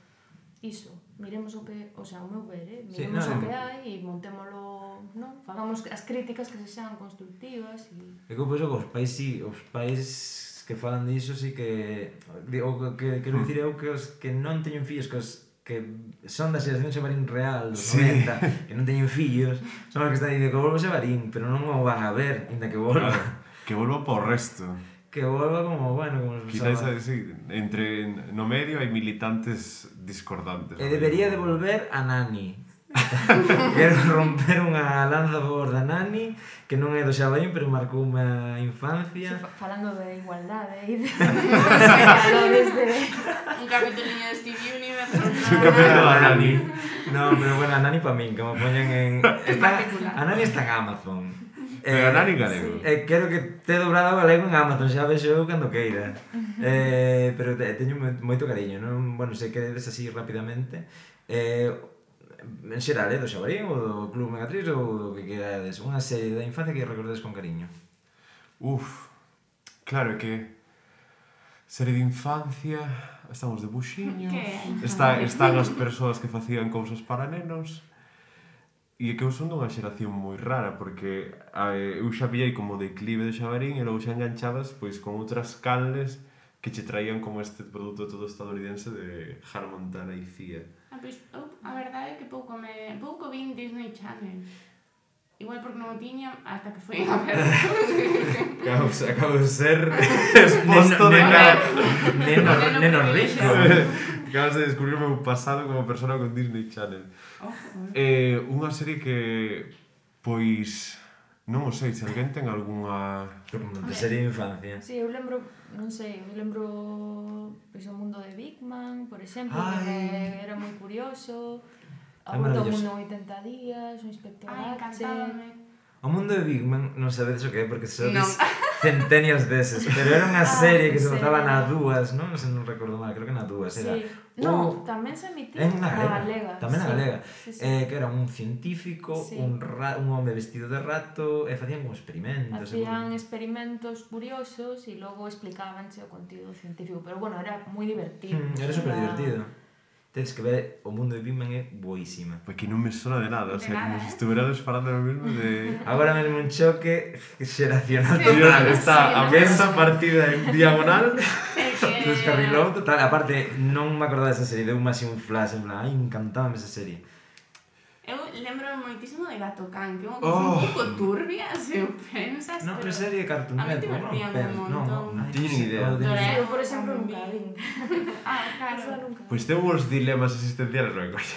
iso, miremos o que, o sea, o meu ver, eh? miremos sí, no, o que hai e montémolo, non? Fagamos as críticas que se sean constructivas e... E que penso que os pais, sí, os pais que falan diso sí que... O que quero hmm. dicir eu que os que non teñen fillos, que os que son da xeración Xabarín real dos sí. 90, que non teñen fillos, son os que están dicindo que volvo Xabarín, pero non o van a ver, inda que volva. Claro, que volvo por resto que volva como, bueno, como quizás a sí, entre no medio hai militantes discordantes. E debería de volver a Nani. Quero romper unha lanza a favor da Nani, que non é do Xabaín, pero marcou unha infancia. Sí, falando de igualdade e de... de... un capítulo de Steve Universe. un capítulo da Nani. Non, pero bueno, a Nani pa min, que me poñan en... Está... A Nani está en Amazon. Eh, ganar en galego. Eh, quero que te dobrado galego en Amazon, xa vexo eu cando queira. eh, pero te, teño moito cariño, non? Bueno, se queredes así rapidamente. Eh, en xeral, eh, do Xabarín, ou do Club Megatriz, ou do que querades. Unha serie da infancia que recordes con cariño. Uf, claro que... Serie de infancia... Estamos de buxiños... Está, están as persoas que facían cousas para nenos... E é que eu son dunha xeración moi rara, porque a, eu xa pillei como declive do xabarín e logo xa enganchabas pois con outras canles que che traían como este produto todo estadounidense de Hannah Montana e Cia. Ah, pois, eu, a verdade é que pouco me pouco vin Disney Channel. Igual porque non o tiña ata que foi a ver. acabo, acabo de ser exposto de cara. Neno, neno, neno rico. Acabas de descubrir o meu pasado como persona con Disney Channel. Oh, eh, unha serie que, pois, non o sei, se alguén ten algunha... De serie de infancia. Si, sí, eu lembro, non sei, eu lembro pois, o mundo de Big Man, por exemplo, Ai. que era moi curioso. A volta ao mundo 80 días, o inspector Ai, H. Eh. O mundo de Big Man, non sabedes o que é, porque se no. centenias deses, pero era unha ah, serie que se votaban a dúas, non? Se non recordo mal, creo que na dúas era. Sí. No, un... tamén se emitía en na galega, galega. Tamén na sí. galega. Sí, sí. Eh, que era un científico, sí. un, ra... un home vestido de rato, e facían como experimentos. Facían como... experimentos curiosos e logo explicábanse o contido científico. Pero bueno, era moi divertido. Mm, era super divertido. Era Tens que ver, o mundo de Pitman é boísima. Pois Porque non me sona de nada, de o sea, nada, como se eh? estuverades falando lo mesmo de... Agora mesmo un choque xeracional sí, total, sí, está sí, a mesa sí. partida en diagonal, descarrilou total, aparte non me acordaba desa serie, deu máis un flash, en plan, ai, encantábame esa serie lembro moitísimo de Gato Can, que é unha cousa oh. un pouco turbia, se o pensas, non, pero... serie de Cartoon Network, non, pero, non, non, teño ni idea. Eu, por exemplo, nunca vin. ah, claro. Pois pues temos dilemas existenciales, non Despois,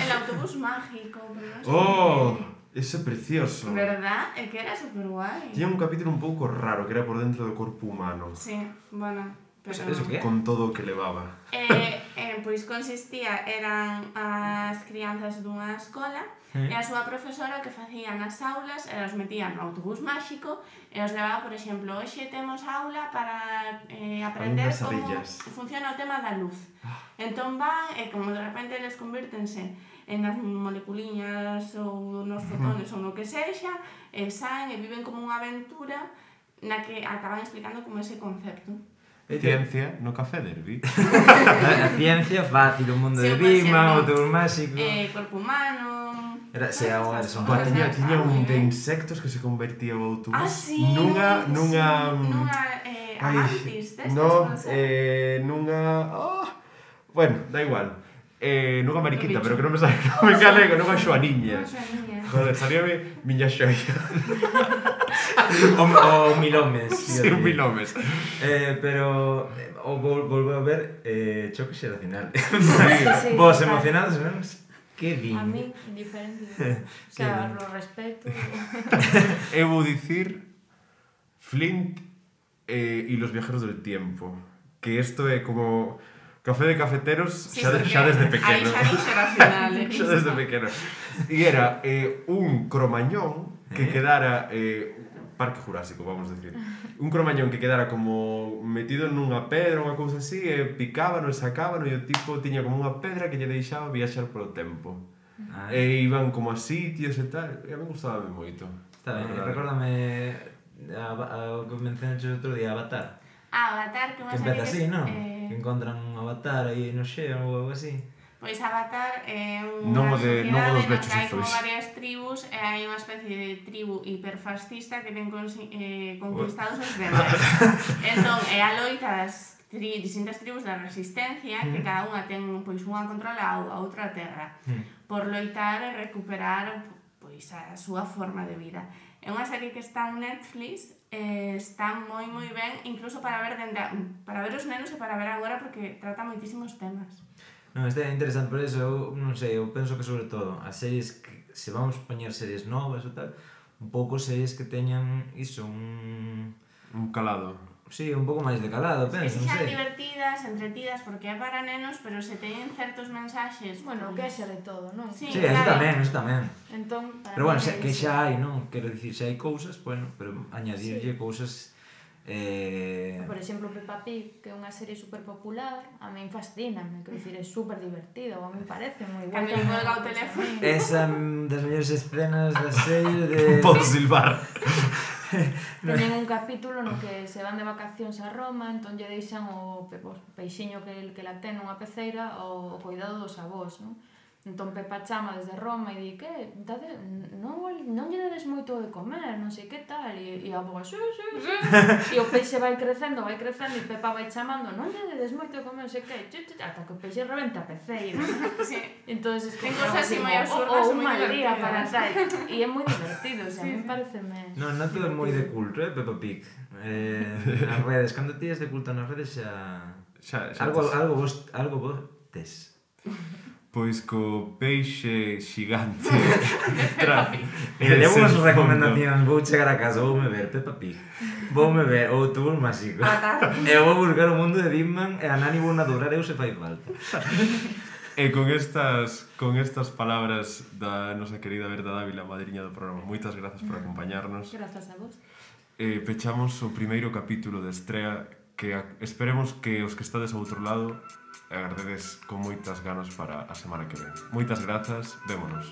el autobús mágico, pero non Oh, Ese é precioso. Verdad? É que era super guai. Tiña un capítulo un pouco raro, que era por dentro do corpo humano. Sí, bueno. Pero, o eso que? Con todo o que levaba. Eh, eh, pois consistía, eran as crianzas dunha escola eh? e a súa profesora o que facía nas aulas era os metía no autobús máxico e os levaba, por exemplo, hoxe temos aula para eh, aprender como funciona o tema da luz. Ah. Entón van e como de repente eles convírtense en as moleculiñas ou nos fotones uh -huh. ou no que sexa, e saen e viven como unha aventura na que acaban explicando como ese concepto. Ciencia no café derbi. a ciencia fácil, o mundo de Vima, o tour máxico. Eh, corpo humano. Era, se a unha son pa tiña, tiña un de insectos que se convertía o autobús Ah, sí, nunha, nunha, sí, nunha mm, eh, amantis destas, no, eh, nunha... Oh, ah, bueno, da igual. Eh, nunca Mariquita, pero que non me sabe non me galego, non a Xoaniña. Joder, sabíame miña xoia. o, o Milomes. Sí, o Milomes. Eh, pero eh, o vol volvo a ver eh, choque xeracional. sí, sí, Vos sí, emocionados, claro. Que din? A mí, indiferente. o sea, lo respeto. eu vou dicir Flint eh, e los viajeros del tiempo. Que isto é como Café de cafeteros sí, xa, de, xa desde pequeno. Aí xa xeracional. Eh, xa desde pequeno. E era eh, un cromañón que eh. quedara eh, parque jurásico, vamos a decir. Un cromañón que quedara como metido nunha pedra, unha cousa así, e picábano e sacábano, e o tipo tiña como unha pedra que lle deixaba viaxar polo tempo. Ah, e iban como a sitios e tal, e a mí gustaba moito. Está ben, ah, recórdame a, a, o que mencionaste outro día, Avatar. Ah, Avatar, que, que empeza así, non? Eh... Que encontran Avatar aí no xeo ou algo así. Pois Avatar eh, é unha nomo de, sociedade nomo dos lechos hai como varias tribus eh, e hai unha especie de tribu hiperfascista que ten eh, conquistados os demais. entón, eh, é a loita das tri, distintas tribus da resistencia mm. que cada unha ten pois unha controla a outra terra mm. por loitar e recuperar pois a súa forma de vida. É unha serie que está en Netflix eh, están moi moi ben, incluso para ver dende a, para ver os nenos e para ver agora porque trata moitísimos temas. Non, este é interesante, por eso eu non sei, eu penso que sobre todo as series que se vamos poñer series novas ou tal, un pouco series que teñan iso, un un calado Sí, un pouco máis de calado, penso, que si non sei. divertidas, entretidas, porque é para nenos, pero se teñen certos mensaxes... Bueno, que xa de todo, non? Sí, sí claro. eso tamén, eso tamén. Entón, para pero bueno, xa, que xa hai, non? Quero dicir, xa hai cousas, bueno, pero añadirlle sí. cousas... Eh... Por exemplo, Peppa Pig, que é unha serie super popular, a min fascina, me quero dicir, é super divertido, a min parece moi guay. Cando colga o teléfono. Esa mm, das mellores escenas da serie de... Podo silbar. Teñen un capítulo no que se van de vacacións a Roma, entón lle deixan o, pe, o peixiño que, que la ten nunha peceira o, o cuidado dos avós, non? Entón Pepa chama desde Roma e di que dade, non, non lle dades moito de comer, non sei que tal, e, e a boa, xu, xu, xu, e o peixe vai crecendo, vai crecendo, e Pepa vai chamando, non lle dades moito de comer, non sei que, xu, xu, ata que o peixe reventa a peceira. Sí. Entón, es cosas así moi absurdas, ou unha lía para tal, e é moi divertido, o sea, sí, a mí pareceme... Non, non todo é moi ¿eh? eh, de culto, eh, Peppa Pig. Eh, as redes, cando tías de culto nas redes xa... xa, xa algo, algo vos, algo vos tes. Pois co peixe xigante. Tra, Mira, levo unhas recomendacións Vou chegar a casa, voume ver Peppa Pig. Voume ver o túbul máxico. E vou buscar o mundo de Dimman E a nani vou adorar eu se fai falta. E con estas, con estas palabras da nosa querida Berta Dávila, madriña do programa, moitas grazas por acompañarnos. Grazas a vos. Eh, pechamos o primeiro capítulo de Estrea que esperemos que os que estades ao outro lado agardedes con moitas ganas para a semana que ven. Moitas grazas, vémonos.